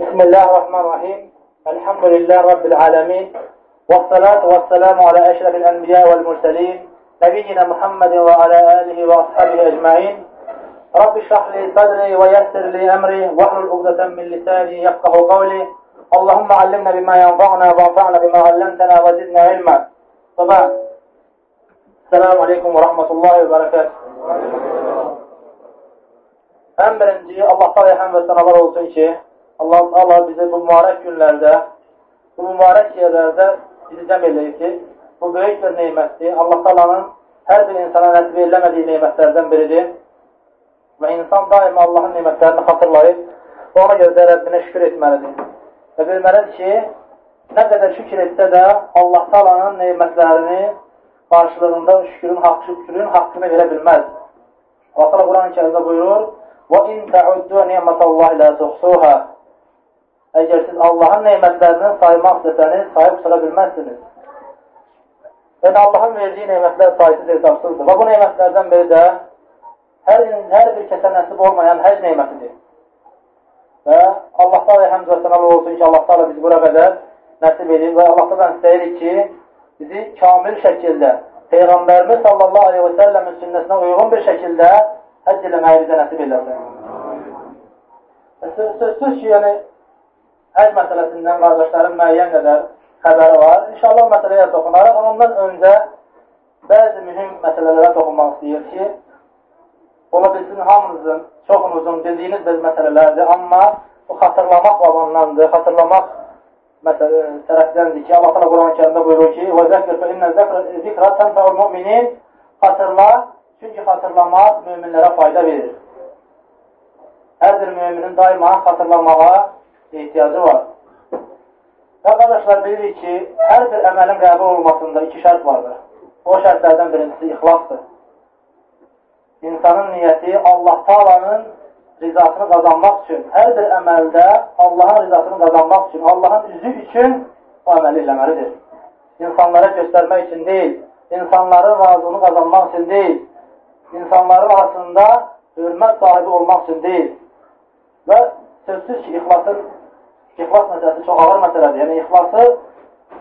بسم الله الرحمن الرحيم الحمد لله رب العالمين والصلاة والسلام على أشرف الأنبياء والمرسلين نبينا محمد وعلى آله وأصحابه أجمعين رب اشرح لي صدري ويسر لي أمري واحلل عقدة من لساني يفقه قولي اللهم علمنا بما ينفعنا وانفعنا بما علمتنا وزدنا علما وبعد السلام عليكم ورحمة الله وبركاته Ən birinci, Allah da rəhəm və sənalar olsun ki, Allah, Allah bizi bu mübarək günlərdə, bu mübarək yerlərdə bizi cəm eləyir ki, bu böyük bir neymətdir. Allah talanın hər bir insana nəsib eləmədiyi neymətlərdən biridir. Və insan daima Allahın neymətlərini xatırlayıb, ona görə də Rəbbinə şükür etməlidir. Və bilməlidir ki, nə qədər şükür etsə də Allah talanın neymətlərini qarşılığında şükürün, haqq, şükürün haqqını verə bilməz. Allah Teala Quran-ı Kərimdə buyurur, وَاِنْ تَعُدُّوا نِعْمَةَ اللّٰهِ لَا تُحْصُوهَا Əgər siz Allahın neymətlərini saymaq istəsəniz, sayıb sıra bilməzsiniz. Yəni, Allahın verdiyi neymətlər sayısız hesabsızdır. Və bu neymətlərdən biri də hər, hər bir kəsə nəsib olmayan həc neymətidir. Və Allah da həmd və sənəl olsun ki, Allah da bizi bura qədər nəsib edib və Allah da istəyirik ki, bizi kamil şəkildə Peyğəmbərimiz sallallahu aleyhi və səlləmin sünnəsinə uyğun bir şəkildə həcc eləməyi bizə nəsib eləsin. Sözsüz ki, yəni, həcc məsələsindən qardaşların müəyyən qədər xəbəri var. İnşallah məsələyə toxunaraq, ondan öncə bəzi mühüm məsələlərə toxunmaq istəyir ki, ola bilsin hamınızın, çoxunuzun bildiyiniz bir məsələlərdir, amma bu xatırlamaq babandandır, xatırlamaq məsələ tərəfdəndir ki, Allah təala Quran-ı Kərimdə buyurur ki: "Və zəkr fe inne zikra tanfa'ul mu'minin" Xatırla, çünki xatırlamaq möminlərə fayda verir. Hər bir müminin daima xatırlamağa ehtiyacı var. Və qardaşlar bilirik ki, hər bir əməlin qəbul olmasında iki şərt vardır. O şərtlərdən birincisi ixlasdır. İnsanın niyyəti Allah Taala'nın rizasını qazanmaq üçün, hər bir əməldə Allahın rizasını qazanmaq üçün, Allahın üzü üçün o əməli eləməlidir. İnsanlara göstərmək üçün deyil, insanların razılığını qazanmaq üçün deyil, insanların arasında hörmət sahibi olmaq üçün deyil. Və sözsüz ki, ixlasın, ixlas məsələsi çox ağır məsələdir. Yəni, ixlası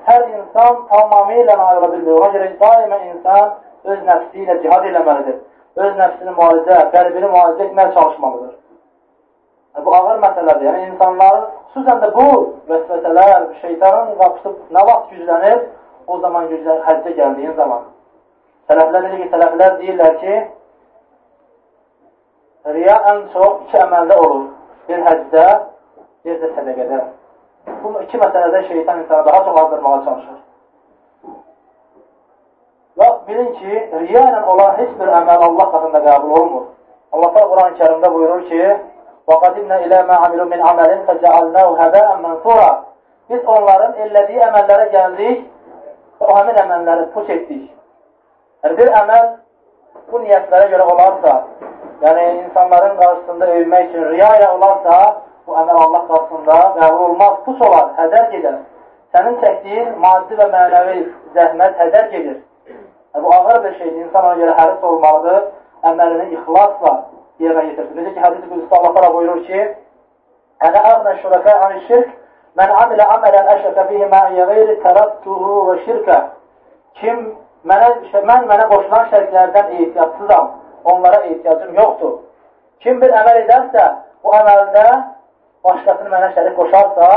hər insan tamamilə ayrıla bilmir. Ona görə daimə insan öz nəfsi ilə cihad eləməlidir. Öz nəfsini müalicə, qəlbini müalicə etməyə çalışmalıdır. Yəni, bu ağır məsələdir. Yəni, insanların, xüsusən də bu vəsvəsələr, şeytanın qapısı nə vaxt güclənir, o zaman güclənir, həccə gəldiyin zaman. Sələflər deyir ki, sələflər deyirlər ki, riya ən çox iki əməldə olur bir həcdə, bir də sədəqədə. Bu iki məsələdə şeytan insana daha çox azdırmağa çalışır. Və bilin ki, riya ilə olan heç bir əməl Allah qatında qəbul olmur. Allah da Quran-ı kərimdə buyurur ki, وَقَدِمْنَا إِلَى مَا عَمِلُوا مِنْ عَمَلٍ فَجَعَلْنَاهُ هَبَاءً مَنْصُورًا Biz onların elədiyi əməllərə gəldik və o həmin əməlləri puç etdik. Yəni, bir əməl bu niyyətlərə görə olarsa, yəni insanların qarşısında övmək üçün riya ilə olarsa, bu əməl Allah qarşısında qəbul olmaz, pus olar, hədər gedər. Sənin çəkdiyin maddi və mənəvi zəhmət hədər gedir. Yəni, bu ağır bir şeydir. İnsan ona görə həris olmalıdır, əməlini ixlasla yerinə yetirsin. Necə ki, hədis-i qüdüsdə Allah qara buyurur ki, Ənə əğnə şürəkə ani şirk, mən amilə əmələn əşrəkə fihi mə'iyyə qeyri tərəbtuhu və şirkə. Kim mənə, mən mənə qoşulan şərklərdən ehtiyatsızam, onlara ehtiyacım yoxdur. Kim bir əməl edərsə, bu əməldə başqasını mənə şərik qoşarsa,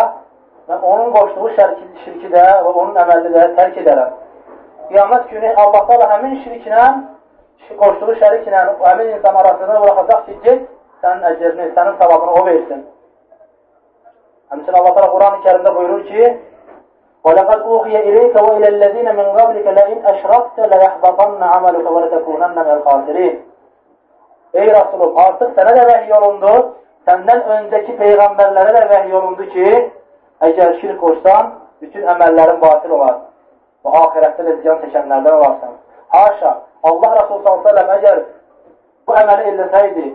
mən onun qoşduğu şərki, şirki də və onun əməlini də tərk edərəm. Qiyamət günü Allah da həmin şirklə, qoşduğu şəriklə həmin insan arasını bıraxacaq ki, get, sənin əcrini, sənin savabını o versin. Həmçin Allah da Quran-ı kərimdə buyurur ki, وَلَقَدْ أُوحِيَ إِلَيْكَ وَإِلَى الَّذِينَ مِنْ قَبْلِكَ لَئِنْ أَشْرَكْتَ لَيَحْبَطَنَّ عَمَلُكَ وَلَتَكُونَنَّ مِنَ الْخَاسِرِينَ Ey Rasulum, artıq sənə də vəhiy olundu, səndən öncəki peyğəmbərlərə də vəhiy olundu ki, əgər şirk qoşsan, bütün əməllərin batil olar və ahirətdə də ziyan çəkənlərdən olarsan. Haşa, Allah Rasulü s.ə.v əgər bu əməli eləsəydi,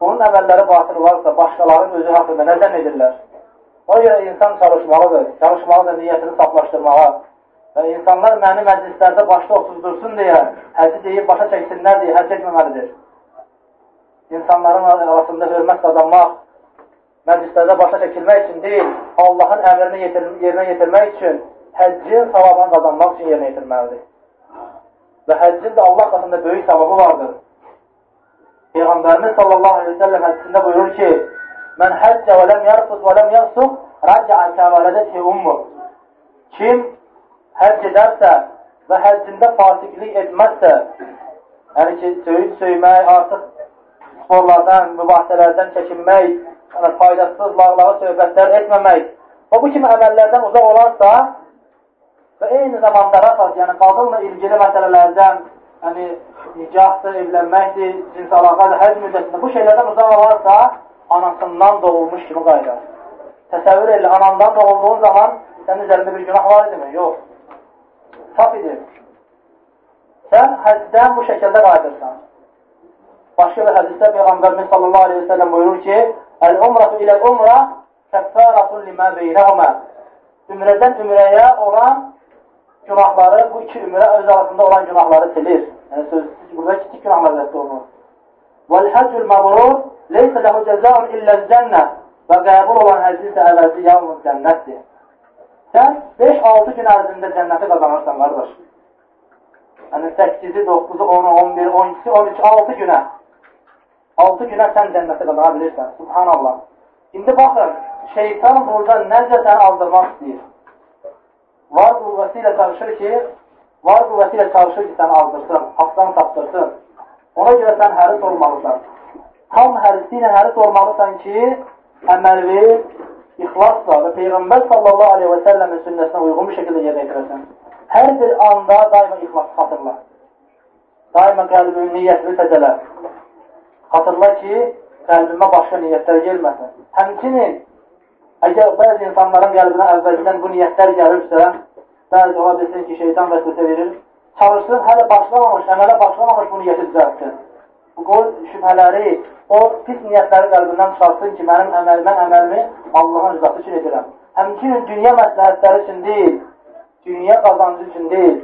onun əməlləri batil olarsa, başqalarının özü haqqında nə zənn edirlər? O görə insan çalışmalıdır, çalışmalıdır niyyətini saflaşdırmağa və insanlar məni məclislərdə başda otuzdursun deyə, həcci deyib başa çəksinlər deyə həcc etməməlidir insanların arasında hörmət qazanmaq, məclislərdə başa çəkilmək üçün deyil, Allahın əmrini yerinə yetirmək üçün həccin savabını qazanmaq üçün yerinə yetirməlidir. Və həccin də Allah qatında böyük savabı vardır. Peyğəmbərimiz sallallahu aleyhi ve sellem hədisində buyurur ki, Mən həccə və ləm yarfız və ləm yansuq, rəcaə kəvalədəti ummur. Kim həcc edərsə və həccində fasiqlik etməzsə, yəni ki, söyüd söymək, artıq sporlardan, mübahisələrdən çəkinmək, yəni faydasız lağlağı söhbətlər etməmək və bu kimi əməllərdən uzaq olarsa və eyni zamanda rəfas, yəni qadınla ilgili məsələlərdən, yəni nicahdır, evlənməkdir, cins əlaqədir, həc müddətində bu şeylərdən uzaq olarsa, anasından doğulmuş kimi qayıdar. Təsəvvür elə, anandan doğulduğun zaman sənin üzərində bir günah var idimi? Yox. Saf idi. Sən həcdən bu şəkildə qayıdırsan. Başqa bir hədisdə Peyğəmbərimiz sallallahu aleyhi ve sellem buyurur ki, Əl-umratu iləl-umra kəffəratun limə beynəhumə Ümrədən ümrəyə olan günahları, bu iki ümrə öz arasında olan günahları silir. Yəni, sözsüz, burada kiçik günahlar rədd olunur. Vəl-həccül məbrur leysə ləhu cəzaun illəl cənnə və qəbul olan həccin də əvəzi yalnız cənnətdir. Sən 5-6 gün ərzində cənnəti qazanırsan, qardaş. Yəni 8-i, 9-u, 10-u, 11, 12-si, 13, 6 günə. 6 günə sən cənnəti qazana bilirsən. Subhanallah. İndi baxın, şeytan burada necə səni aldırmaq istəyir. Var qüvvəsi ilə çalışır ki, var qüvvəsi ilə çalışır ki, səni aldırsın, haqdan tapdırsın. Ona görə sən həris olmalısan tam hərisi ilə həris olmalısan ki, əməlli, ixlasla və Peyğəmbər sallallahu aleyhi və səlləmin sünnəsinə uyğun bir şəkildə yerinə yetirəsən. Hər bir anda daima ixlas xatırla. Daima qəlbinin niyyətini təzələ. Xatırla ki, qəlbimə başqa niyyətlər gelməsin. Həmçinin, əgər bəzi insanların qəlbinə əvvəldən bu niyyətlər gəlirsə, bəzi ola bilsin ki, şeytan vəsvəsə verir, çalışsın, hələ başlamamış, əmələ başlamamış bu niyyəti düzəltsin. Bu qol şübhələri, o pis niyyətləri qəlbindən çıxartsın ki, mənim əməl, mən əməlimi Allahın rızası üçün edirəm. Həmçinin dünya məsləhətləri üçün deyil, dünya qazancı üçün deyil,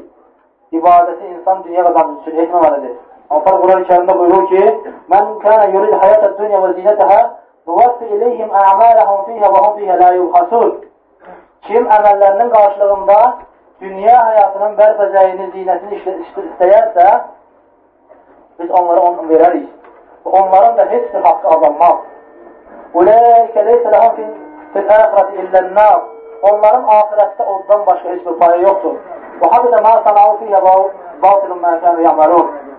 ibadəti insan dünya qazancı üçün etməməlidir. Allah Quran-ı kərimdə buyurur ki, Mən kənə yurid həyətə dünya və zinətəhə nuvassi iləyhim ə'mələhum fiyhə və hum fiyhə la yubhasun. Kim əməllərinin qarşılığında dünya həyatının bərbəzəyini, zinətini istəyərsə, biz onlara onu verərik onların da heç bir haqqı azalmaz. Uləikə leysə ləhəm fil, fil əxirəti illən-nar. Onların ahirətdə oddan başqa heç bir payı yoxdur. Və habidə mə sənəu fiyyə mə kənu yəməlun.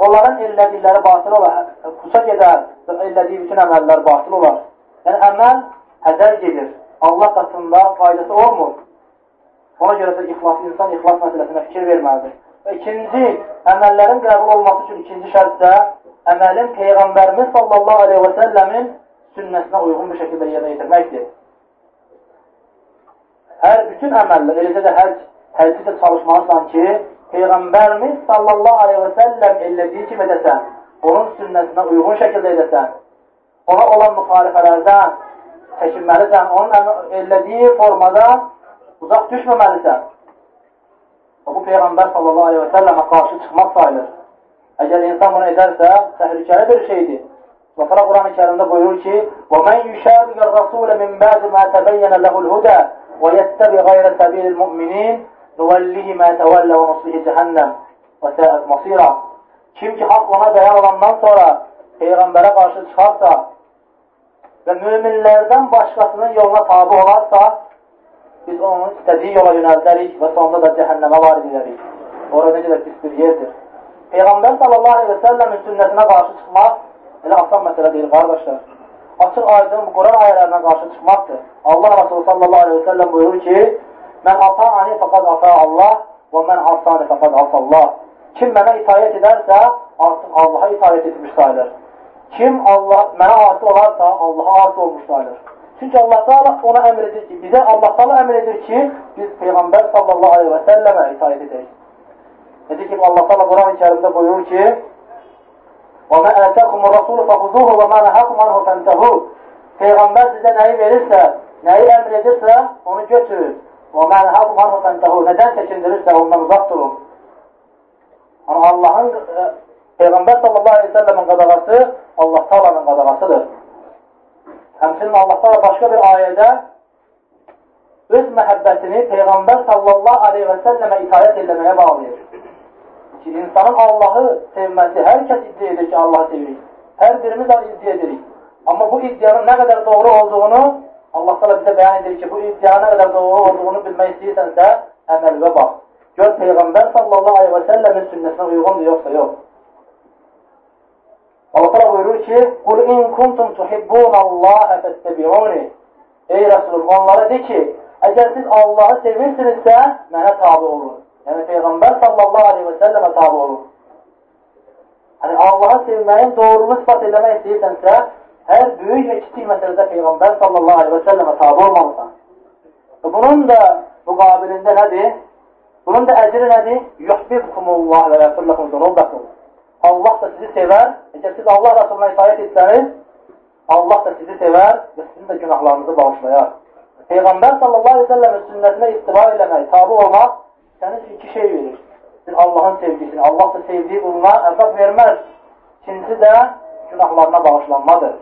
Onların illədikləri batil olar, puça gedər və illədiyi bütün əməllər batil olar. Yəni, əməl hədər gedir. Allah qatında faydası olmur. Ona görə də ixlas, insan ixlas məsələsinə fikir verməlidir. Və ikinci, əməllərin qəbul olması üçün ikinci şərt də əməlin Peyğəmbərimiz sallallahu aleyhi və səlləmin sünnəsinə uyğun bir şəkildə yerinə yetirməkdir. Hər bütün əməllər, eləcə də həcc, həcci də çalışmalısan ki, Peyğəmbərimiz sallallahu aleyhi və səlləm elədiyi kimi edəsən, onun sünnəsinə uyğun şəkildə edəsən, ona olan müxalifələrdən çəkinməlisən, onun elədiyi formada uzaq düşməməlisən. Bu Peyğəmbər sallallahu aleyhi və səlləmə qarşı çıxmaq sayılır. Əgər insan bunu edərsə, təhlükəli bir şeydir. Və sonra Quran-ı Kerimdə buyurur ki: "Və men yushabiqir rasule min ba'di ma tabayyana lehu'l-huda və yettabi ghayra sabilil mu'minin" Nuvallihi mə təvəllə və nuslihi cəhənnəm və səət masira. Kim ki, haqq ona dəyər olandan sonra Peyğəmbərə qarşı çıxarsa və müminlərdən başqasının yoluna tabi olarsa, biz onu istədiyi yola yönəldərik və sonunda da cəhənnəmə var edilərik. Orada necə də pis bir yerdir. Peyğəmbər sallallahu aleyhi və səlləmin sünnətinə qarşı çıxmaq elə asan məsələ deyil, qardaşlar. Açıq aydın Quran ayələrinə qarşı çıxmaqdır. Allah Rasulü sallallahu aleyhi və səlləm buyurur ki, Mən ata'ani fəqad ata Allah və mən asani fəqad asallah. Kim mənə itayət edərsə, artıq Allaha itayət etmiş sayılır. Kim Allah mənə asi olarsa, Allaha asi olmuş sayılır. Çünki Allah Taala ona əmr edir ki, bizə Allah Taala əmr edir ki, biz Peyğəmbər sallallahu aleyhi və səlləmə itayət edək. Dedi ki, Allah Teala Quran-ı Kerimdə buyurur ki, وَمَا آتَاكُمُ الرَّسُولُ فَخُذُوهُ وَمَا نَهَاكُمْ عَنْهُ فَانْتَهُوا Peyğəmbər sizə nəyi verirsə, nəyi əmr edirsə, onu götürün. وَمَا نَهَاكُمْ عَنْهُ فَانْتَهُوا Nədən çəkindirirsə, ondan uzaq durun. Yəni, Allahın, e, Peyğəmbər sallallahu aleyhi ve sellemin qadağası Allah Taala'nın qadağasıdır. Həmçinin Allah başqa bir ayədə öz məhəbbətini Peyğəmbər sallallahu aleyhi və səlləmə itayət eləməyə bağlayır. Ki, insanın Allahı sevməsi, hər kəs iddia edir ki, Allahı sevirik. Hər birimiz iddia edirik. Amma bu iddianın nə qədər doğru olduğunu Allah da bizə bəyan edir ki, bu iddianın nə qədər doğru olduğunu bilmək istəyirsənsə, əməlimə bax. Gör Peyğəmbər sallallahu aleyhi və səlləmin sünnəsinə uyğundur, yoxsa yox. Allah təala buyurur ki: "Qul in kuntum tuhibbunallaha fattabi'uni." Ey Rəsulüm, onlara de ki, əgər siz Allahı sevirsinizsə, mənə tabe olun. Yəni Peyğəmbər sallallahu aleyhi və səlləmə tabe olun. Hani Allahı sevməyin doğruluğunu ispat eləmək istəyirsənsə, hər böyük və kiçik məsələdə Peyğəmbər sallallahu aleyhi və səlləmə tabi olmalısan. Bunun da müqabilində nədir? Bunun da əcri nədir? Yuhbibkumullah və yəfirləkum zunubakum. Allah da sizi sevər. Əgər siz Allah Rasuluna itaət etsəniz, Allah da sizi sevər və sizin də günahlarınızı bağışlayar. Peyğəmbər sallallahu aleyhi və səlləmin sünnətinə ittiba eləmək, tabi olmaq üçün iki şey verir. Bir Allahın sevgisini, Allah da sevdiyi quluna əzab verməz. İkincisi də günahlarına bağışlanmadır.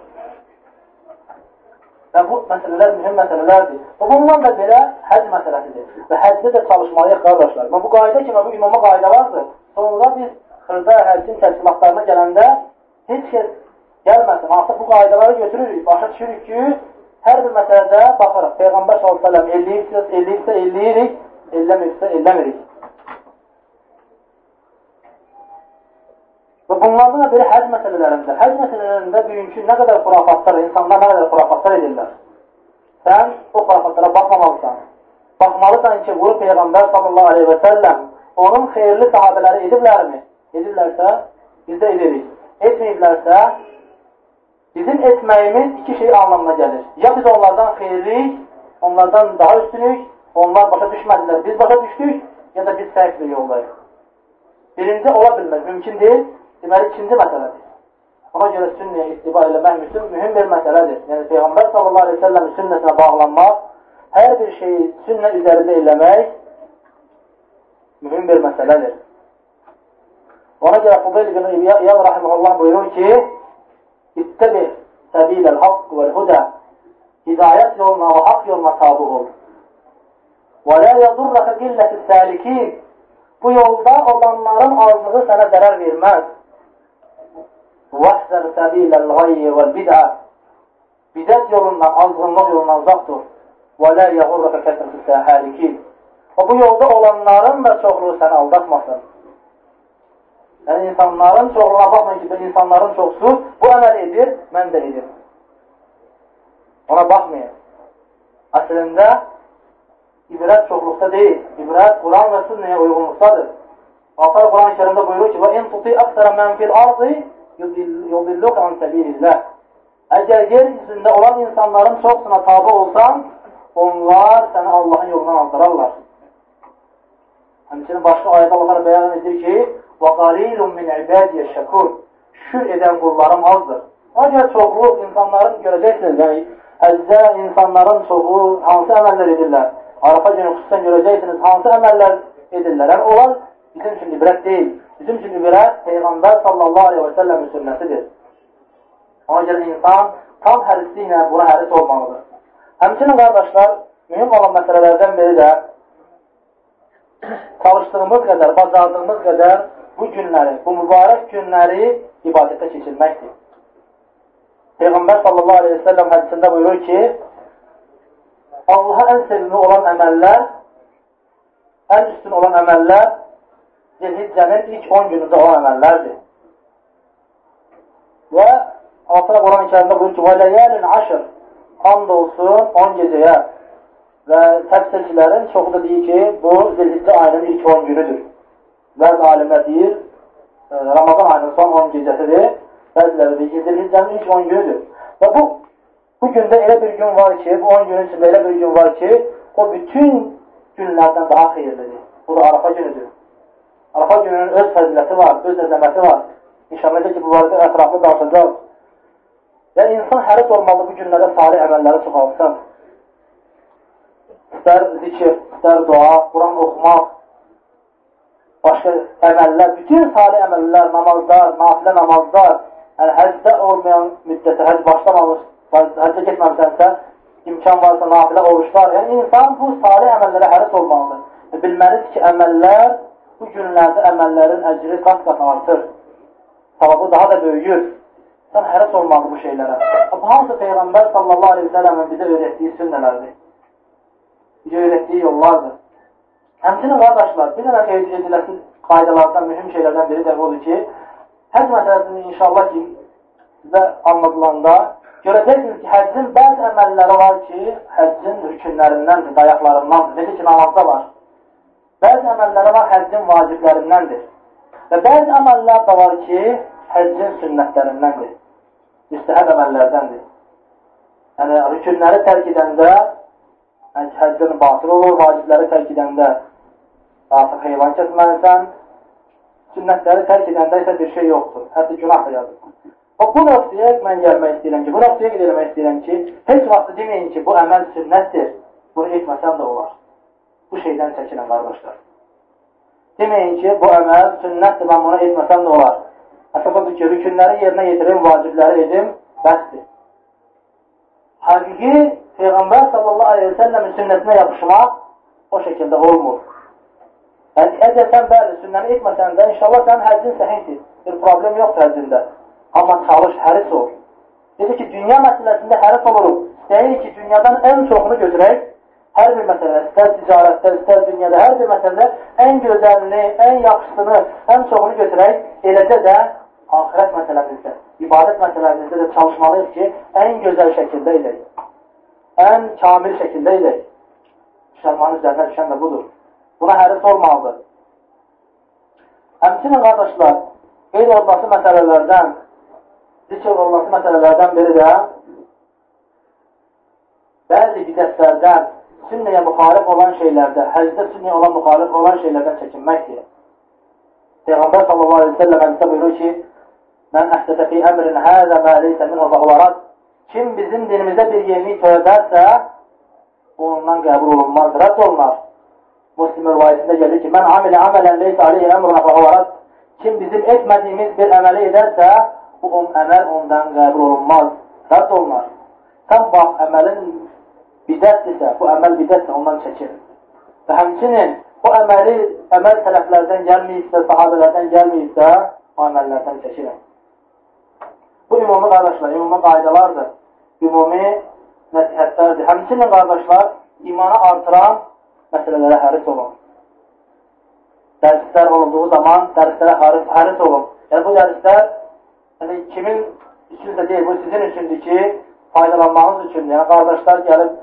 Və bu məsələlər mühüm məsələlərdir. Və bundan da belə həc məsələsidir. Və həcdə də çalışmalıyıq qardaşlar. Və bu qayda kimi, bu imama qaydalardır. Sonra biz xırda həccin təşkilatlarına gələndə heç kəs gəlməsin. Artıq bu qaydaları götürürük. Başa düşürük ki, hər bir məsələdə baxırıq. Peyğəmbər s.ə.v eləyirsə, eləyirsə, eləyirik, eləmirsə, eləmirik. Və bunlardan da biri həc məsələlərində. Həc məsələlərində bugünkü nə qədər xurafatlar, insanlar nə qədər xurafatlar edirlər. Sən o xurafatlara baxmamalısan. Baxmalısan ki, bu Peyğəmbər sallallahu aleyhi və səlləm onun xeyirli sahabələri ediblərmi? Edirlərsə, biz də edirik. Etməyiblərsə, bizim etməyimiz iki şey anlamına gəlir. Ya biz onlardan xeyirlik, onlardan daha üstünük, onlar başa düşmədilər, biz başa düşdük, ya da biz bir yoldayıq. Birinci ola bilməz, mümkün deyil. Deməli, ikinci məsələdir. Ona görə sünnəyə ittiba eləmək mühüm, mühüm bir məsələdir. Yəni, Peyğəmbər sallallahu aleyhi ve sellem sünnəsinə bağlanmaq, hər bir şeyi sünnə üzərində eləmək mühüm bir məsələdir. Ona görə Fudayl ibn İyad rahiməhullah buyurur ki, İttəbi səbiləl haqq və hudə hidayət yoluna və haqq yoluna tabi ol. Və lə yədurrəkə qilləti səlikin bu yolda olanların azlığı sənə zərər verməz. وَحْزَرْ سَب۪يلَ الْغَيِّ وَالْبِدْعَ Bidat yolundan, azgınlıq yolundan uzaq dur. وَلَا يَغُرَّكَ كَسْرَةُ سَهَالِكِينَ O bu yolda olanların da çoxluğu səni aldatmasın. Yəni, insanların çoxluğuna baxmayın ki, insanların çoxsu bu əməl edir, mən də edir. Ona baxmayın. Əslində, ibrət çoxluqda deyil. İbrət Quran və sünnəyə uyğunluqdadır. Allah Quran-ı kərimdə buyurur ki, وَاِنْ تُطِي أَكْثَرَ مَنْ فِي الْأَرْضِ yudilluk an səbilillah. Əgər yer üzündə olan insanların çoxsuna tabi olsan, onlar səni Allahın yolundan aldırarlar. Həmçinin başqa ayədə Allah bəyan edir ki, وَقَلِيلٌ مِنْ عِبَادِيَ şəkur Şükür edən qullarım azdır. Ona görə çoxluq insanların görəcəksiniz. Yəni, əzzə insanların çoxu hansı əməllər edirlər? Arafa günü xüsusən görəcəksiniz, hansı əməllər edirlər? Yəni, onlar bizim üçün ibrət deyil. Bizim üçün ibrət Peyğəmbər sallallahu aleyhi və səlləmin sünnəsidir. Ona görə insan tam hərisli ilə buna həris olmalıdır. Həmçinin qardaşlar, mühüm olan məsələlərdən biri də çalışdığımız qədər, bacardığımız qədər bu günləri, bu mübarək günləri ibadətə keçirməkdir. Peyğəmbər sallallahu aleyhi və səlləm hədisində buyurur ki, Allaha ən sevimli olan əməllər, ən üstün olan əməllər Zilhiccənin ilk 10 günündə olan əməllərdir. Və Altına Quran-ı kərimdə buyur ki, وَلَيَالٍ عَشْر And olsun 10 gecəyə və təfsirçilərin çoxu da deyir ki, bu Zilhiccə ayının ilk 10 günüdür. Bəzi alimlər deyir, e, Ramazan ayının son 10 gecəsidir. Bəziləri deyir ki, Zilhiccənin ilk 10 günüdür. Və bu, bu gündə elə bir gün var ki, bu 10 günün içində elə bir gün var ki, o bütün günlərdən daha xeyirlidir. Bu da Arafa günüdür. Arafa gününün öz fəziləti var, öz əzəməti var. İnşallah ki, bu barədə ətraflı danışacaq. Və insan həris olmalı bu günlərdə salih əməlləri çoxalsın. İstər zikir, istər dua, Quran oxumaq, başqa əməllər, bütün salih əməllər, namazlar, nafilə namazlar, yəni həcdə olmayan müddətə, həc başlamamış həccə getməmisənsə, imkan varsa nafilə oruçlar. Yəni, insan bu salih əməllərə həris olmalıdır. Bilməlidir ki, əməllər bu günlərdə əməllərin əcri qat-qat artır. Savabı daha da böyüyür. Sən həris olmalı bu şeylərə. Bu hansı Peyğəmbər sallallahu aleyhi ve selləmin bizə öyrətdiyi sünnələrdir? Bizə öyrətdiyi yollardır. Həmçinin qardaşlar, bir dənə qeyd ediləsi qaydalardan, mühüm şeylərdən biri də odur ki, həc məsələsini inşallah ki, sizə anladılanda görəcəksiniz ki, həccin bəzi əməlləri var ki, həccin rükünlərindəndir, dayaqlarındandır. Necə ki, namazda var. Bəzi əməlləri var, həccin vaciblərindəndir. Və bəzi əməllər də var ki, həccin sünnətlərindəndir. Müstəhəb əməllərdəndir. Yəni, rükünləri tərk edəndə həccin batıl olur, vacibləri tərk edəndə artıq heyvan kəsməlisən, sünnətləri tərk edəndə isə bir şey yoxdur. Hətta günah da yazır. Və bu nöqtəyə mən gəlmək istəyirəm ki, bu nöqtəyə gedilmək istəyirəm ki, heç vaxt deməyin ki, bu əməl sünnətdir, bunu etməsəm də olar. Bu şeydən çəkinən qardaşlar. Deməyin ki, bu əməl sünnətdir, mən bunu etməsəm də olar. Əsas odur ki, rükünləri yerinə yetirim, vacibləri edim, bəsdir. Həqiqi Peyğəmbər sallallahu aleyhi ve sellemin sünnətinə yapışmaq o şəkildə olmur. Yəni, əgər sən bəli, sünnəni etməsən də, inşallah sənin həccin səhiyyidir. Bir problem yoxdur həccində. Amma çalış, həris ol. Dedi ki, dünya məsələsində həris oluruq. Deyir ki, dünyadan ən çoxunu götürək, hər bir məsələ, istər ticarətdə, istər dünyada, hər bir məsələdə ən gözəlini, ən yaxşısını, ən çoxunu götürək, eləcə də ahirət məsələmizdə, ibadət məsələmizdə də çalışmalıyıq ki, ən gözəl şəkildə edək. Ən kamil şəkildə edək. Müsəlmanın üzərinə düşən də budur. Buna həris olmalıdır. Həmçinin qardaşlar, qeyd olması məsələlərdən, zikr olması məsələlərdən biri də bəzi bidətlərdən, sünnəyə müxalif olan şeylərdə, həcdə sünnəyə olan müxalif olan şeylərdən çəkinməkdir. Peyğəmbər sallallahu aleyhi ve sellem hədisdə buyurur ki, Mən əhsəsə fi əmrin həzə mə leysə minhu fəhvarat Kim bizim dinimizdə bir yeni törədərsə, ondan qəbul olunmaz, rədd olunmaz. Müslim rivayətində gəlir ki, mən amilə əmələn leysə aleyhi əmruna fəhavarat Kim bizim etmədiyimiz bir əməli edərsə, bu on, əməl ondan qəbul olunmaz, rədd olunur. Sən bax, əməlin bidətdirsə, bu əməl bidətdir, ondan çəkir. Və həmçinin bu əməli, əməl tərəflərdən gəlməyibsə, sahabələrdən gəlməyibsə, o əməllərdən çəkilir. Bu ümumi qardaşlar, ümumi qaydalardır, ümumi nəsihətlərdir. Həmçinin qardaşlar, imanı artıran məsələlərə həris olun. Dərslər olunduğu zaman dərslərə həris, həris olun. Yəni, bu dərslər yəni, kimin üçün də deyil, bu sizin üçündür ki, faydalanmağınız üçündür. Yəni, qardaşlar gəlib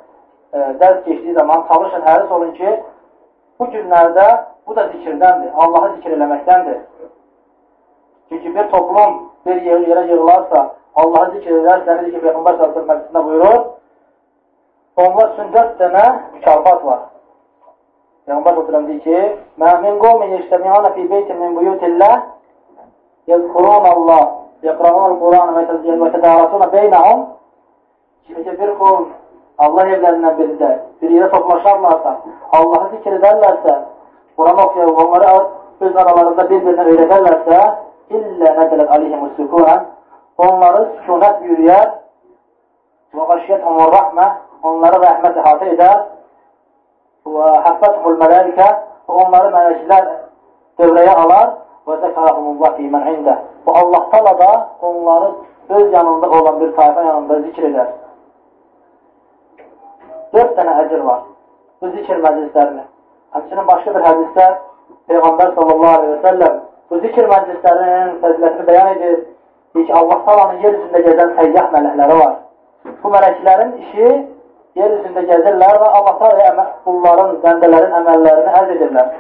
dərs geçdiyi zaman çalışın, həris olun ki, bu günlərdə bu da zikirdəndir, Allahı zikir eləməkdəndir. Çünki bir toplum bir yerə yığılarsa, Allahı zikir edərsə, necə ki, Peyğəmbər sallallahu məclisində buyurur, onlar üçün dörd dənə mükafat var. Peyğəmbər sallallahu deyir ki: "Mə min qawmin yectemi'una fi beytin min buyutillah yezkurun Allah, yaqra'un al-Quran və yetədarasuna beynəhum." Şimdi bir qul Allah evlərindən birində bir yerə toplaşarlarsa, Allahı zikr edərlərsə, Quran oxuyar, onları öz aralarında bir-birinə öyrədərlərsə, illə nədələt aleyhimus sükunə, onları sükunət yürüyər və qaşiyyət umur rəhmə, onları rəhmət əhatə edər və həffəthul mələikə onları mələklər dövrəyə alar və zəkarahumullah fīmən ində. Bu Allah tala da onları öz yanında olan bir tayfa yanında zikr edər. Dörd dənə əcr var bu zikr məclislərini. Həmçinin başqa bir hədisdə Peyğəmbər sallallahu aleyhi və səlləm bu zikr məclislərinin fəzilətini bəyan edir. Deyir ki, Allah talanın yer üzündə gəzən səyyah mələkləri var. Bu mələklərin işi yer üzündə gəzirlər və Allah qulların, bəndələrin əməllərini əld edirlər.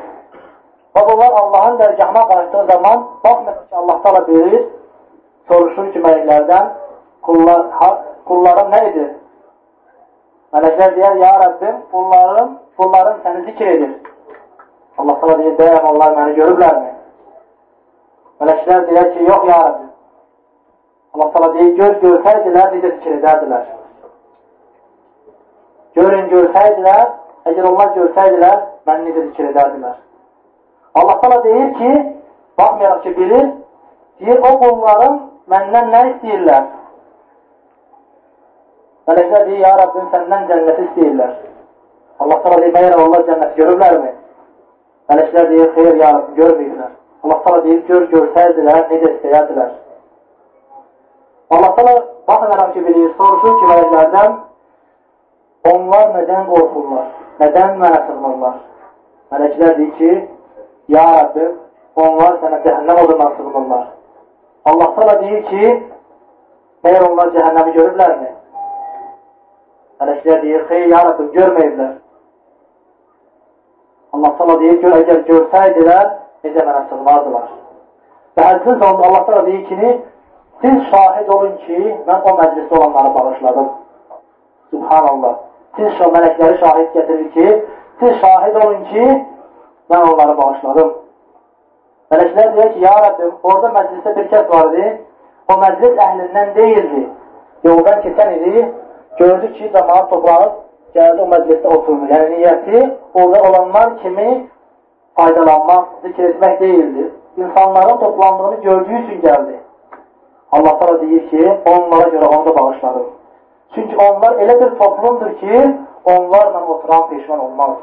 Və bunlar Allahın dərgahına qayıtdığı zaman baxmır ki, Allah tala verir, soruşur ki, mələklərdən qullar, ha, qullarım nə edir? Mələklər deyər, ya Rəbbim, qullarım, qullarım səni zikr edir. Allah tala deyir, deyəm, onlar məni görüblərmi? Mələklər deyər ki, yox, ya Rəbbim. Allah tala deyir, gör, görsəydilər, necə zikr edərdilər. Görün, görsəydilər, əgər onlar görsəydilər, məni necə zikr edərdilər. Allah sana deyir ki, baxmayaraq ki, bilir, deyir, o qullarım məndən nə istəyirlər? Mələklər deyir, ya Rabbim, səndən cənnəti istəyirlər. Allah sana deyir, məyər onlar cənnəti görürlərmi? Mələklər deyir, xeyr, ya Rabbim, görməyirlər. Allah sana deyir, gör, görsəydilər, necə istəyərdilər. Allah sana baxmayaraq ki, bilir, soruşur ki, mələklərdən, onlar nədən qorxurlar, nədən mənə sığınırlar? Mələklər deyir ki, ya Rabbim, onlar sənə cəhənnəm odundan sığınırlar. Allah sana deyir ki, məyər onlar cəhənnəmi görürlərmi? Mələklər deyir, xeyr, ya Rabbim, görməyiblər. Allah sana deyir ki, əgər görsəydilər, necə mənə sığınardılar. Və hədsin sonunda Allah sana deyir ki, siz şahid olun ki, mən o məclisdə olanları bağışladım. Subhanallah. Siz şu mələkləri şahid getirir ki, siz şahid olun ki, mən onları bağışladım. Mələklər deyir ki, ya Rabbim, orada məclisdə bir kəs vardı, o məclis əhlindən deyildi, yoldan keçən idi, gördü ki, cəmaat toplanıb, gəldi o məclisdə oturmur. Yəni, niyyəti orada olanlar kimi faydalanmaq, zikr etmək deyildir. İnsanların toplandığını gördüyü üçün gəldi. Allah sana deyir ki, onlara görə onu da bağışladım. Çünki onlar elə bir toplumdur ki, onlarla oturan peşman olmaz.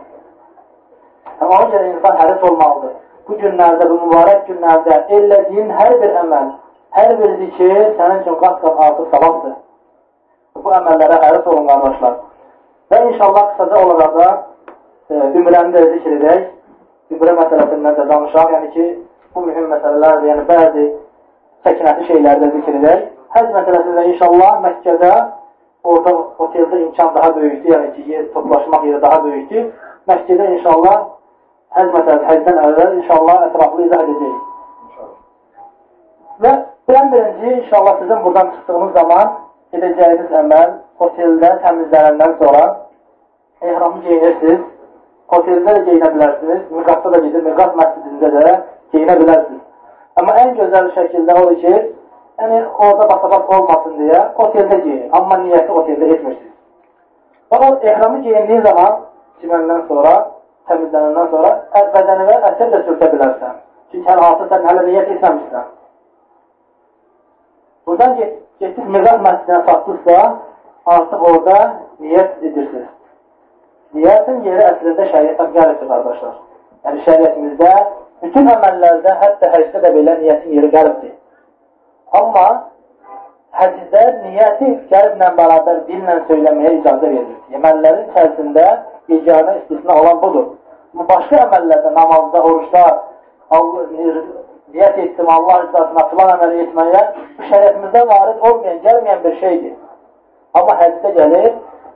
Yəni, ona görə insan həris olmalıdır. Bu günlərdə, bu mübarək günlərdə elədiyin hər bir əməl, hər bir zikir sənin üçün qat-qat artıq savabdır bu əməllərə həris olun, qardaşlar. Və inşallah qısaca olaraq da e, ümrəni də zikr edək. Ümrə məsələsindən də danışaq. Yəni ki, bu mühüm məsələlərdir. Yəni, bəzi çəkinəti şeyləri də zikr edək. Həz məsələsində inşallah Məkkədə orada oteldə imkan daha böyükdür. Yəni ki, yer, toplaşmaq yeri daha böyükdür. Məkkədə inşallah həz məsələsi həzdən əvvəl inşallah ətraflı izah edəcəyik. Və bilən birinci inşallah sizin buradan çıxdığınız zaman edəcəyiniz əməl oteldə təmizlənəndən sonra ehramı geyinirsiniz, oteldə də geyinə bilərsiniz, miqatda da gedib, miqat məscidində də geyinə bilərsiniz. Amma ən gözəl şəkildə odur ki, yəni orada basabat olmasın deyə oteldə geyin, amma niyyəti oteldə etmirsiniz. Fakat ehramı geyindiğin zaman çiməndən sonra, təmizlənəndən sonra bədənivə əsər də sürtə bilərsən. Çünki hər halda sən hələ niyyət etməmişsən. Buradan get getib mezar məscidinə satdıqsa, artıq orada niyyət edirsiniz. Niyyətin yeri əslində şəriətdən gəlibdir, qardaşlar. Yəni, şəriətimizdə bütün əməllərdə, hətta həcdə də belə niyyətin yeri gəlibdir. Amma həcdə niyyəti qəlblə bərabər dillə söyləməyə icazə verilir. Əməllərin içərisində yeganə istisna olan budur. Bu başqa əməllərdə, namazda, oruçda, niyyət etdim Allah rızasına filan əməli etməyə bu şəriətimizdə varid olmayan, gəlməyən bir şeydir. Amma hədisdə gəlir,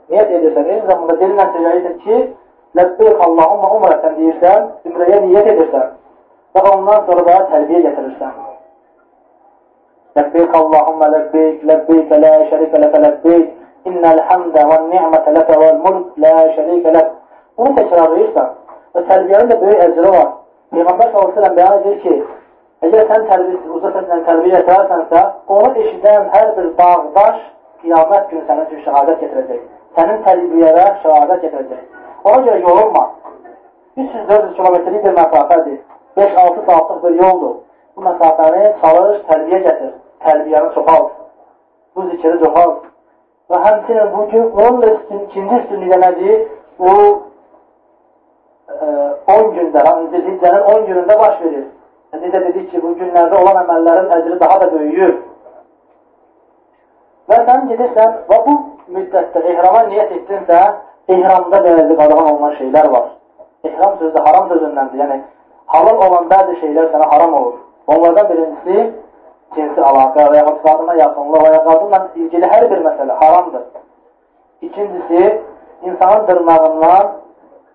niyyət edirsən, eyni zamanda dillə təcəyidir ki, ləbbeyk Allahumma umrətən deyirsən, ümrəyə niyyət edirsən və ondan sonra da tərbiyə gətirirsən. Ləbbeyk Allahumma ləbbeyk, ləbbeyk lə şərikə ləkə ləbbeyk, innəl həmdə və ni'mətə ləkə vəl mulk lə şərikə lək. Bunu təkrarlayırsan və tərbiyənin də böyük əcri var. Peyğəmbər s.ə.v bəyan edir ki, Əgər sən tərbiyə, uca səslə tərbiyə etərənsənsə, onu eşidən hər bir dağdaş qiyamət günü sənin üçün şəhadət getirəcək. Sənin tərbiyəyə şəhadət getirəcək. Ona görə yorulma. 300-400 kilometrlik bir məsafədir. 5-6 saatlıq bir yoldur. Bu məsafəni çalış, tərbiyə gətir. Tərbiyəni çoxalt. Bu zikri çoxalt. Və həmçinin bu gün onun da ikinci üstünlüyü nədir? Bu e, 10 gündə, Zilhiccənin 10 günündə baş verir. Necə dedik ki, bu günlərdə olan əməllərin əcri daha da böyüyür. Və sən gedirsən və bu müddətdə ehrama niyyət etdinsə, ehramda belirli qadağan olunan şeylər var. Ehram sözü haram sözündəndir. Yəni, halal olan bəzi şeylər sənə haram olur. Onlardan birincisi cinsi əlaqə və yaxud qadına yaxınlıq və ya qadınla ilgili hər bir məsələ haramdır. İkincisi, insanın dırnağından,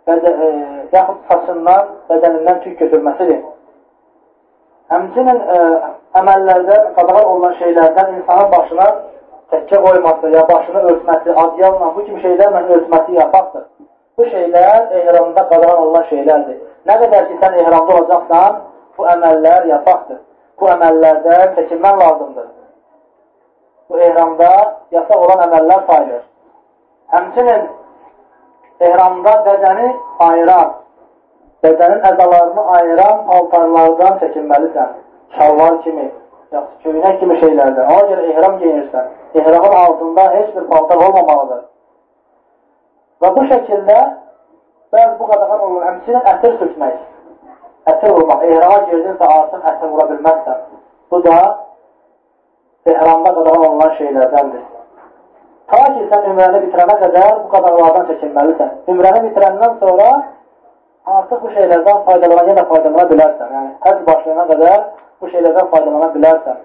bədə, e, yaxud saçından, bədənindən tük götürməsidir. Həmçinin ə, e, əməllərdə qadağan olunan şeylərdən insanın başına təkkə qoyması, ya başını örtməsi, adyalla, bu kimi şeylərlə örtməsi yapaqdır. Bu şeylər ehramda qadağan olunan şeylərdir. Nə qədər ki, sən ehramda olacaqsan, bu əməllər yapaqdır. Bu əməllərdən çəkinmən lazımdır. Bu ehramda yasaq olan əməllər sayılır. Həmçinin ehramda bədəni ayıran, bədənin əzalarını ayıran paltarlardan çəkinməlisən. Şalvar kimi, yaxşı köynək kimi şeylərdən. Ona görə ehram geyinirsən. Ehramın altında heç bir paltar olmamalıdır. Və bu şəkildə bəzi bu qadağan olur. Həmçinin ətir sürtmək. Ətir vurmaq. Ehrama girdinsə artıq ətir vura bilməzsən. Bu da ehramda qadağan olunan şeylərdəndir. Ta ki, sən ümrəni bitirənə qədər bu qadağalardan çəkinməlisən. Ümrəni bitirəndən sonra artıq bu şeylərdən faydalana, yenə faydalana bilərsən. Yəni, həc başlayana qədər bu şeylərdən faydalana bilərsən.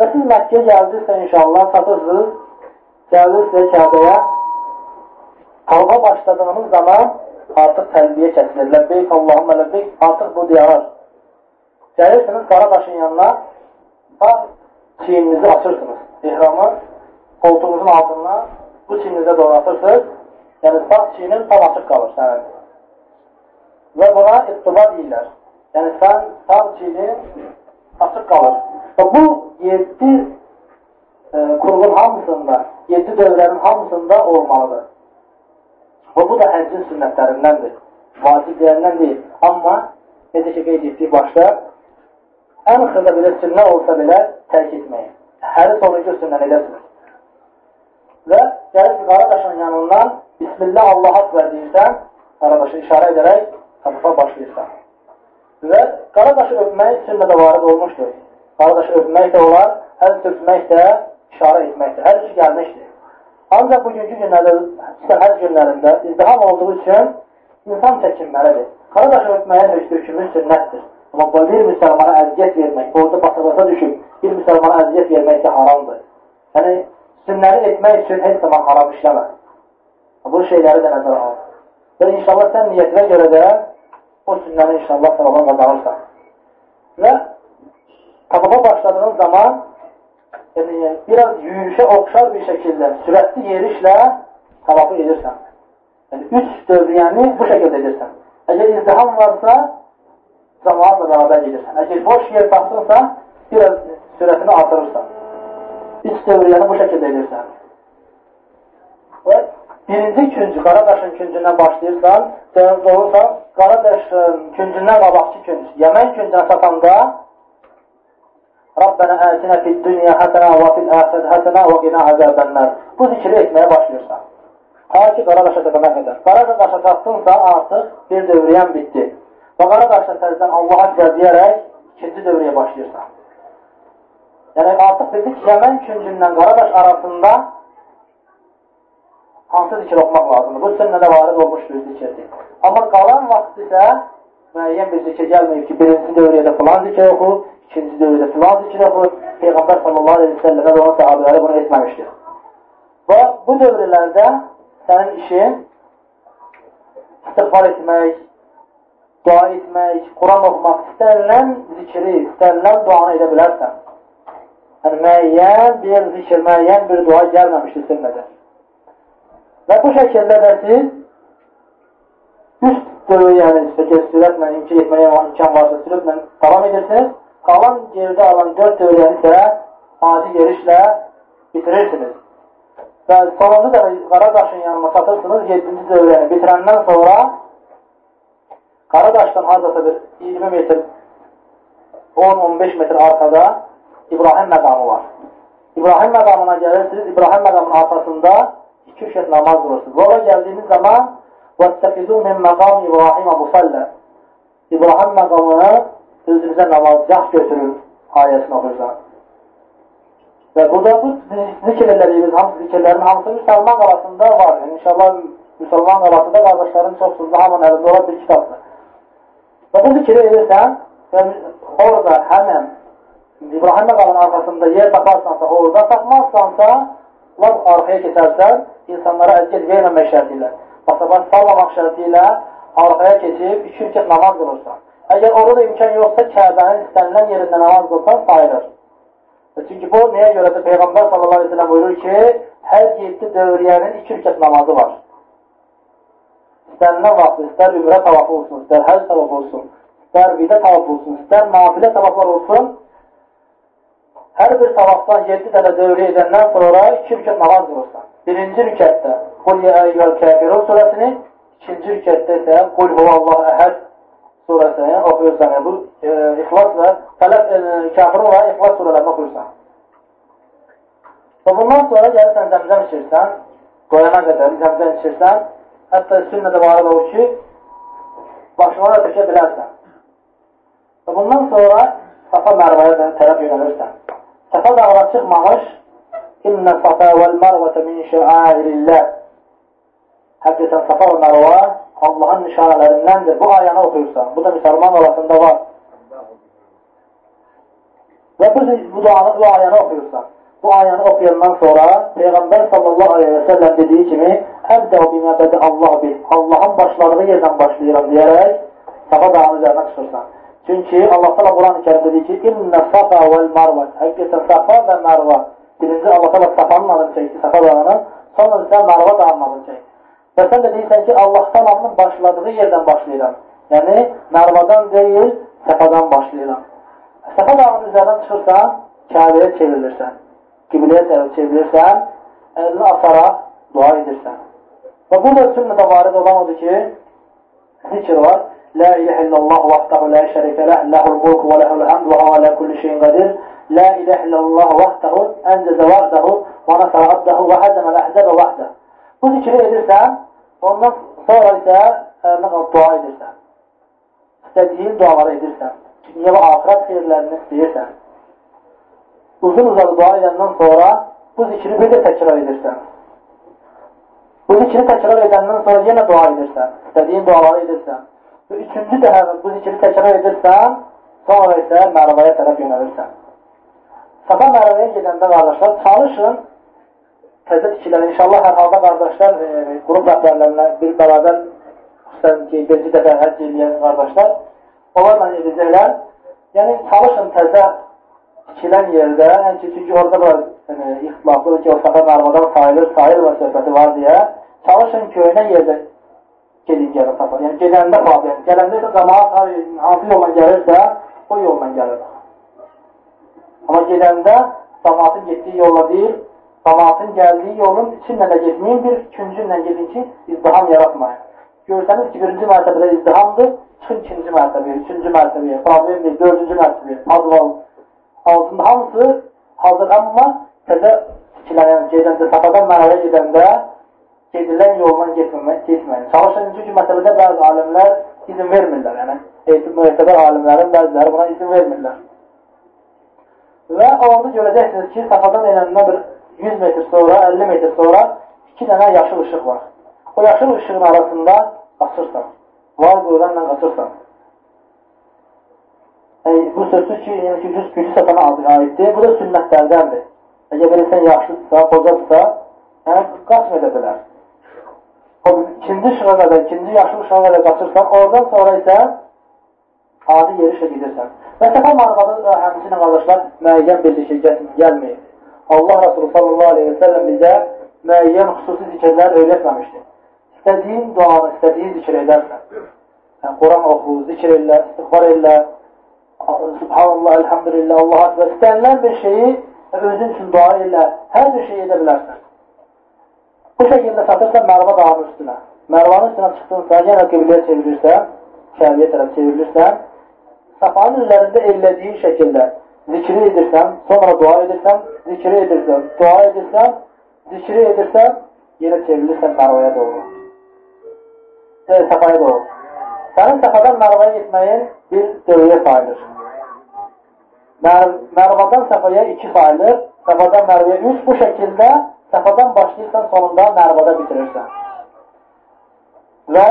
Və siz Məkkəyə gəldinizsə, inşallah, çatırsınız, gəldinizsə Kəbəyə, tavba başladığınız zaman artıq təlbiyə kəsilir. Ləbbeyk, Allahümə ləbbeyk, artıq bu diyarar. Gəlirsiniz qara daşın yanına, sağ çiyninizi açırsınız. İhramı koltuğunuzun altından bu çiyninizə doğru atırsınız. Yəni, sağ çiynin tam açıq qalır sənin. Və buna ittiba deyirlər. Yəni, sən sağ çiynin açıq qalır. Və bu yedi e, qurğun hamısında, yedi dövrənin hamısında olmalıdır. Və bu da həccin sünnətlərindəndir. Vaciblərindən deyil. Amma, necə ki, qeyd etdik başda, ən xırda belə sünnə olsa belə tərk etməyin. Həri sonuncu sünnən edəsiniz. Və gəlib qaradaşın yanından Bismillah Allah akbar deyirsən, qaradaşı işarə edərək tapıfa başlayırsan. Və qaradaşı öpmək sünnədə varid olmuşdur. Qaradaşı öpmək də olar, əl öpmək də işarə etməkdir. Hər üçü gəlmişdir. Ancaq bugünkü günlərdə, hər günlərində izdiham olduğu üçün insan çəkinməlidir. Qaradaşı öpməyin hökmü sünnətdir. Amma bir müsəlmana əziyyət vermək, orada basabasa düşüb, bir müsəlmana əziyyət vermək də haramdır. Yəni, sünnəni etmək üçün heç zaman haram işləmə. Bu şeyləri də nəzərə al. Və inşallah sən niyyətinə görə də o sünnəni inşallah sağlam qazanırsan. Və tabağa başladığın zaman yəni, biraz yürüyüşə oxşar bir şəkildə, sürətli yerişlə tabaqı edirsən. Yəni, üç dövriyəni bu şəkildə edirsən. Əgər izdiham varsa, cəmaatla bərabər gedirsən. Əgər boş yer tapsınsa, biraz sürətini artırırsan. Üç dövriyəni bu şəkildə edirsən. Və birinci küncü, Qaradaşın küncündən başlayırsan, cənab olursan, Qaradaşın küncündən qabaqçı künc, Yəmən küncünə satanda Rabbənə ətinə fid dünya həsənə və fil əxirət həsənə və qina əzəbənlər. Bu zikri etməyə başlayırsan. Ta ki, Qaradaşa çatana qədər. Qaradaşa çatdınsa artıq bir dövriyən bitdi. Və Qaradaşla təzdən Allaha güzel deyərək ikinci dövrəyə başlayırsan. Yəni, artıq dedik, Yəmən küncündən Qaradaş arasında hansı zikir oxumaq lazımdır? Bu sünnədə varid olmuşdur zikirdir. Amma qalan vaxt isə müəyyən bir zikir gəlməyib ki, birinci dövrədə filan zikir oxu, ikinci dövrədə filan zikir oxu. Peyğəmbər sallallahu aleyhi ve sellemə və onun sahabələri bunu etməmişdir. Və bu dövrələrdə sənin işin istiğfar etmək, dua etmək, Quran oxumaq, istənilən zikri, istənilən duanı edə bilərsən. Yəni, müəyyən bir zikr, müəyyən bir dua gəlməmişdir sünnədə. Və bu şəkildə də siz üst dövr, yəni istəkər sürətlə imkan etməyə imkan varsa sürətlə davam edirsiniz. Qalan gerdə alan dörd dövrəni isə adi yerişlə bitirirsiniz. Və sonuncu da Qaradaşın yanına çatırsınız, 7-ci dövrəni bitirəndən sonra Qaradaşdan haradasa bir 20 metr, 10-15 metr arkada İbrahim məqamı var. İbrahim məqamına gəlirsiniz, İbrahim məqamının arxasında iki rükət namaz durursunuz. Ora gəldiyiniz zaman وَاتَّفِذُوا مِنْ مَقَامِ İbrahim Musalla İbrahim məqamını özünüzə namazgah götürün ayəsini oxuyursan. Və burada bu zikr edədiyimiz hamısı zikirlərin hamısı müsəlman qalasında var. Yəni, inşallah müsəlman qalasında qardaşların çoxsuzda hamının əlində olan bir kitabdır. Və bu zikri edirsən və orada həmən İbrahim məqamın arxasında yer taparsansa, orada tapmazsansa, laf arxaya keçərsən, insanlara əziyyət verməmək şərti ilə, basabaş sallamaq şərti ilə arxaya keçib iki rükət namaz qılırsan. Əgər orada da imkan yoxsa, Kəbənin istənilən yerində namaz qılsan, sayılır. Çünki bu, nəyə görədir? Peyğəmbər sallallahu aleyhi ve sellem buyurur ki, hər yeddi dövriyənin iki rükət namazı var istənilən vaxtı, istər ümrə tavafı olsun, istər həz tavafı olsun, istər vidə tavafı olsun, istər nafilə tavaflar olsun, hər bir tavafdan 7 dənə dövrə edəndən sonra 2 rükət namaz qılırsan. Birinci rükətdə Qul yə əyyəl kəfirun surəsini, ikinci rükətdə isə Qul huvallahu əhəd surəsini oxuyursan, bu e, İxlas və Fələq e, kafir olaraq İxlas surələrini oxuyursan. Və bundan sonra gəlirsən zəmzəm içirsən, qoyana qədər zəmzəm içirsən, hətta sünnədə var o ki, başına da tökə bilərsən. Və bundan sonra Safa Mərvəyə tərəf yönəlirsən. Safa dağına çıxmamış, İnnə Safa vəl Mərvətə min şəairilləh Həqiqətən Safa və Mərvə Allahın nişanələrindəndir. Bu ayəni oxuyursan. Bu da müsəlman arasında var. Və bu, bu, duanı, bu ayəni oxuyursan. Bu ayəni oxuyandan sonra Peyğəmbər sallallahu aleyhi və səlləm dediyi kimi Əbdə bimə bədə Allah bil. Allahın başladığı yerdən başlayıram deyərək Safa dağının üzərinə çıxırsan. Çünki Allah təala Quran-ı Kərimdə deyir ki: "İnne safa vel marva." Həqiqətən Safa və Mərva. Birinci Allah təala Safanın adını çəkdi, Safa dağının, sonra isə Mərva dağının adını çəkdi. Və sən də deyirsən ki, Allah təalanın başladığı yerdən başlayıram. Yəni, Mərvadan deyil, Səfadan başlayıram. Səfa dağının üzərindən çıxırsan, Kəbəyə çevrilirsən. Qibləyə tərəf çevrilirsən, əlini asaraq dua edirsən. Və burada sünnədə varid olan odur ki, zikr var. La ilahe illallah vahdahu la şərikə ləh, ləhul mulku və ləhul həmd və hava lə kulli şeyin qadir. La ilahe illallah vahdahu əncəzə vahdahu və nasara abdahu və həzəmə əhzəbə vahdahu. Bu zikri edirsən, ondan sonra isə əlinə qalıb dua edirsən. İstədiyin duaları edirsən. Dünya və axirət xeyirlərini istəyirsən. Uzun uzadı dua edəndən sonra bu zikri bir də təkrar edirsən. Bu zikri təkrar edəndən sonra yenə dua edirsən. İstədiyin duaları edirsən. Üçüncü dəfə bu zikri təkrar edirsən, sonra isə mərvəyə tərəf yönəlirsən. Safa mərvəyə gedəndə qardaşlar, çalışın təzə tikilər. İnşallah hər halda qardaşlar, e, qrup rəhbərlərinə bir bərabər xüsusən ki, birinci dəfə həcc edən qardaşlar, onlarla edəcəklər. Yəni, çalışın təzə tikilən yerdə, yəni ki, çünki orada var yəni, ixtilaflıdır ki, o səfər narmadan sayılır, sayılır və söhbəti var deyə, çalışın köynə yerdə gedin gəlin tapar. Yəni, gedəndə problem. Gələndə isə cəmaat hansı yolla gəlirsə, o yolla gəlir. Amma gedəndə cəmaatın getdiyi yolla deyil, Cəmaatın gəldiyi yolun içinlə də getməyin, bir küncünlə gedin ki, izdiham yaratmayın. Görsəniz ki, birinci mərtəbədə izdihamdır, çıxın ikinci mərtəbəyə, üçüncü mərtəbəyə, problemdir, dördüncü mərtəbəyə, adval. Altında hamısı hazır, amma təzə tikilənən, gedəndə, safadan mənələ gedəndə gedilən yoldan getməmək, getməyin. Çalışın, çünki məsələdə bəzi alimlər izin vermirlər, yəni müətəbər alimlərin bəziləri buna izin vermirlər. Və orada görəcəksiniz ki, safadan enəndə bir 100 metr sonra, 50 metr sonra iki dənə yaşıl ışıq var. O yaşıl ışığın arasında qaçırsan. Var qoyulanla qaçırsan. Yəni, bu sözsüz ki, yəni ki, gücü, gücü satana aiddir. Bu da sünnətlərdəndir. Əgər bir insan yaşlıdırsa, qocadırsa, yəni qaçma edə bilər. O ikinci ışığa qədər, ikinci yaşlı ışığa qədər qaçırsan, oradan sonra isə adi yerişlə gedirsən. Və səfə marifada həmçinin qardaşlar müəyyən bir şey gəlməyib. Allah Resulü sallallahu aleyhi ve sellem bizə müəyyən xüsusi zikirlər öyrətməmişdir. İstədiyin duanı, istədiyin zikir edərsən. Yəni, Quran oxu, zikir elə, istiğfar elə, Subhanallah, elhamdülillah, Allah akbar. İstənilən bir şeyi özün üçün dua elə, hər bir şey edə bilərsən. Bu şəkildə satırsan Mərva dağının üstünə. Mərvanın üstünə çıxdınsa, yenə qibləyə çevirirsən, şəhriyə tərəf çevirirsən, Safanın üzərində elədiyin şəkildə zikri edirsən, sonra dua edirsən, zikri edirsən, dua edirsən, zikri edirsən, yenə çevrilirsən Mərvaya doğru. E, Səfaya doğru. Sənin Səfadan Mərvaya getməyin bir dövrəyə sayılır. Mər Mərvadan Səfaya iki sayılır, Səfadan Mərvaya üç. Bu şəkildə Səfadan başlayırsan, sonunda Mərvada bitirirsən. Və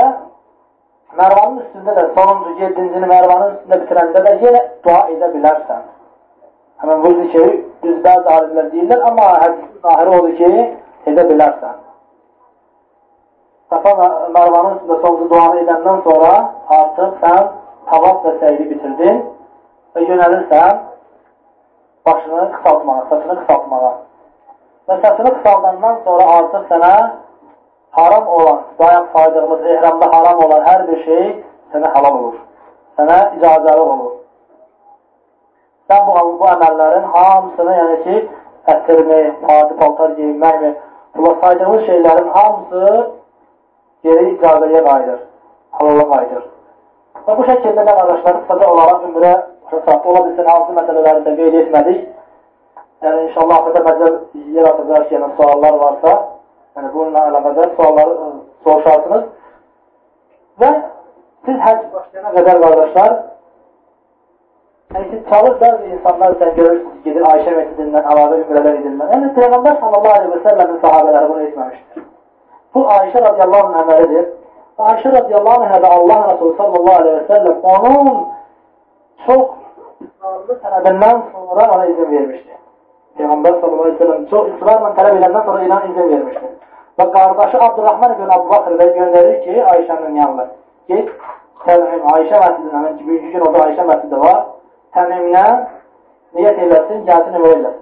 Mərvanın üstündə də sonuncu, yedincini Mərvanın üstündə bitirəndə də yenə dua edə bilərsən. Həmən bu zikri düz bəzi alimlər deyirlər, amma hədisin ahiri odur ki, edə bilərsən. Safa Mərvanın üstündə soncu duanı edəndən sonra artıq sən tavaf və səyri bitirdin və yönəlirsən başını qısaltmağa, saçını qısaltmağa. Və saçını qısaldandan sonra artıq sənə haram olan, bayaq saydığımız ehramda haram olan hər bir şey sənə halal olur. Sənə icazəli olur sən bu, bu əməllərin hamısını, yəni ki, ətirmi, adi paltar geyinməkmi, bula saydığımız şeylərin hamısı geri icazəyə qayıdır, halala qayıdır. Və bu şəkildə də qardaşlar, qısaca olaraq ümrə fırsatı ola bilsin, hansı məsələləri də qeyd etmədik. Yəni, inşallah axırda məcəl yer atacaq ki, yəni, suallar varsa, yəni, bununla əlaqədar sualları ə, soruşarsınız. Və siz həcc başlayana qədər qardaşlar, yəni, siz çalır bəzi insanlar sən görürsünüz, gedir Ayşə məsidindən əlavə ümrələr edilmən. Yəni, Peyğəmbər sallallahu aleyhi və səlləmin sahabələri bunu etməmişdir. Bu Ayşə radiyallahu anh əməlidir. Ayşə radiyallahu anhə və Allah Resulü sallallahu aleyhi və səlləm onun çox ısrarlı tələbindən sonra ona izin vermişdi. Peyğəmbər sallallahu aleyhi və səlləm çox ısrarla tələb edəndən sonra ilan izin vermişdi. Və qardaşı Abdurrahman ibn Abu Bakr və göndərir ki, Ayşənin yanına get, Təmim Ayşə məscidinə, mən ki, bugünkü gün orada Ayşə məscidi var, Təmimlə niyyət eləsin, gəlsin ömür eləsin.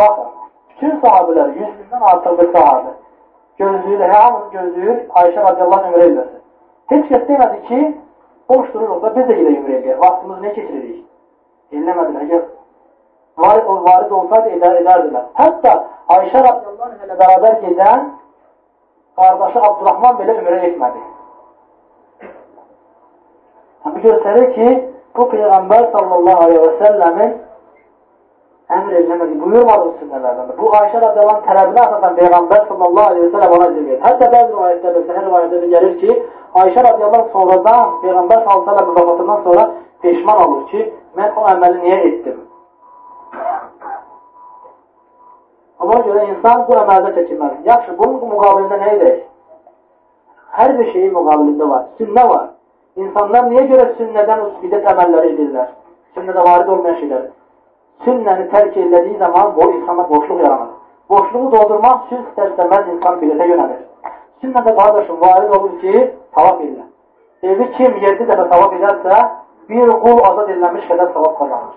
Baxın, bütün sahabilər, yüzündən artıq bir sahabə gözləyir, hamını gözləyir, Ayşə radiyallahu ömrə eləsin. Heç kəs demədi ki, boş dururuq da biz də gedə ömrə eləyək. Vaxtımızı nə keçiririk? Eləmədilər. Əgər varid, o varid olsaydı edər, edərdilər. Hətta Ayşə radiyallahu ilə bərabər gedən qardaşı Abdurrahman belə ömrə etmədi. Bu göstərir ki, bu Peyğəmbər sallallahu aleyhi və səlləmin əmr eləmədi, buyurmadı bu sünnələrdən. Bu Ayşə radiyallahu tələbinə əsasən Peyğəmbər sallallahu aleyhi ve sellem ona izin verir. Hətta bəzi rivayətlərdə, səhər rivayətlərdə gəlir ki, Ayşə radiyallahu sonradan Peyğəmbər sallallahu aleyhi ve sellem vəfatından sonra peşman olur ki, mən o əməli niyə etdim? Ona görə insan bu əməldə çəkinməz. Yaxşı, bunun müqabilində nə edək? Hər bir şeyin müqabilində var. Sünnə var. İnsanlar niyə görə sünnədən bidət əməlləri edirlər? Sünnədə varid olmayan şeylər sünnəni tərk elədiyi zaman bu insana boşluq yaranır. Boşluğu doldurmaq üçün istər-istəməz insan bilətə yönəlir. Sünnədə qardaşım, varid olur ki, tavaf edilir. Evi kim 7 dəfə tavaf edərsə, bir qul azad edilmiş qədər tavaf qazanır.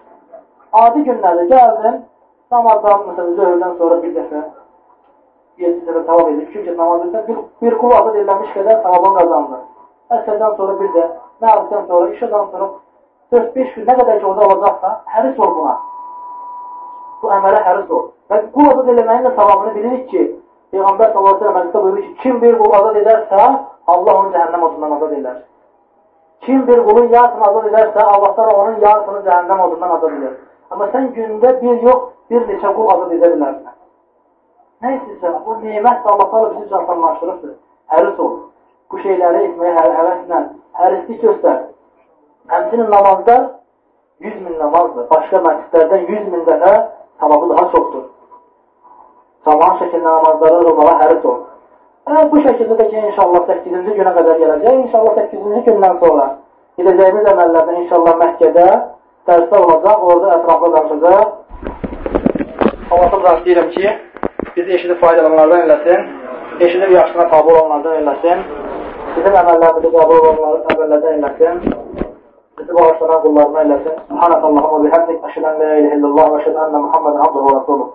Adi günlərdə gəldim, namazdan, məsələn, zöhrdən sonra bir dəfə 7 dəfə tavaf edib, 2 gün namaz etsə, bir, bir qul azad edilmiş qədər tavafını qazanır. Əsrdən sonra bir də, məğribdən sonra, işədən sonra 4-5 gün nə qədər ki orada olacaqsa, həris ol buna bu əmələ həris ol. Və qul azad eləməyin də savabını bilirik ki, Peyğəmbər sallallahu əleyhi və səlləm buyurur ki, kim bir qul azad edərsə, Allah onu cəhənnəm odundan azad edər. Kim bir qulun yarısını azad edərsə, Allah da onun yarısını cəhənnəm odundan azad edər. Amma sən gündə bir yox, bir neçə qul azad edə bilərsən. Nə istəyirsən? Bu nemət Allah da bizi canlanlaşdırıbdır. Həris ol. Bu şeyləri etməyə hər həvəslə, hərislik göstər. Həmçinin namazda 100 min namazdır. Başqa məscidlərdən 100 min dəfə savabı daha çoxdur. Zaman şəkildə namazlara rumağa həris ol. Və bu şəkildə də ki, inşallah 8-ci günə qədər gələcək. İnşallah 8-ci gündən sonra gedəcəyimiz əməllərdən inşallah Məkkədə dərsdə olacaq, orada ətraflı danışacaq. Allah'ım razı deyirəm ki, bizi eşidib faydalanlardan eləsin, eşidib yaşına tabi olanlardan eləsin, bizim əməllərimizi qəbul olanlardan əməllərdən eləsin. bizi bağışlanan qullarına eləsin. Subhanəkallahumma bihamdik, əşhədən la ilahe illallah və əşhədən ənə Muhammeden abduhu və rasuluh.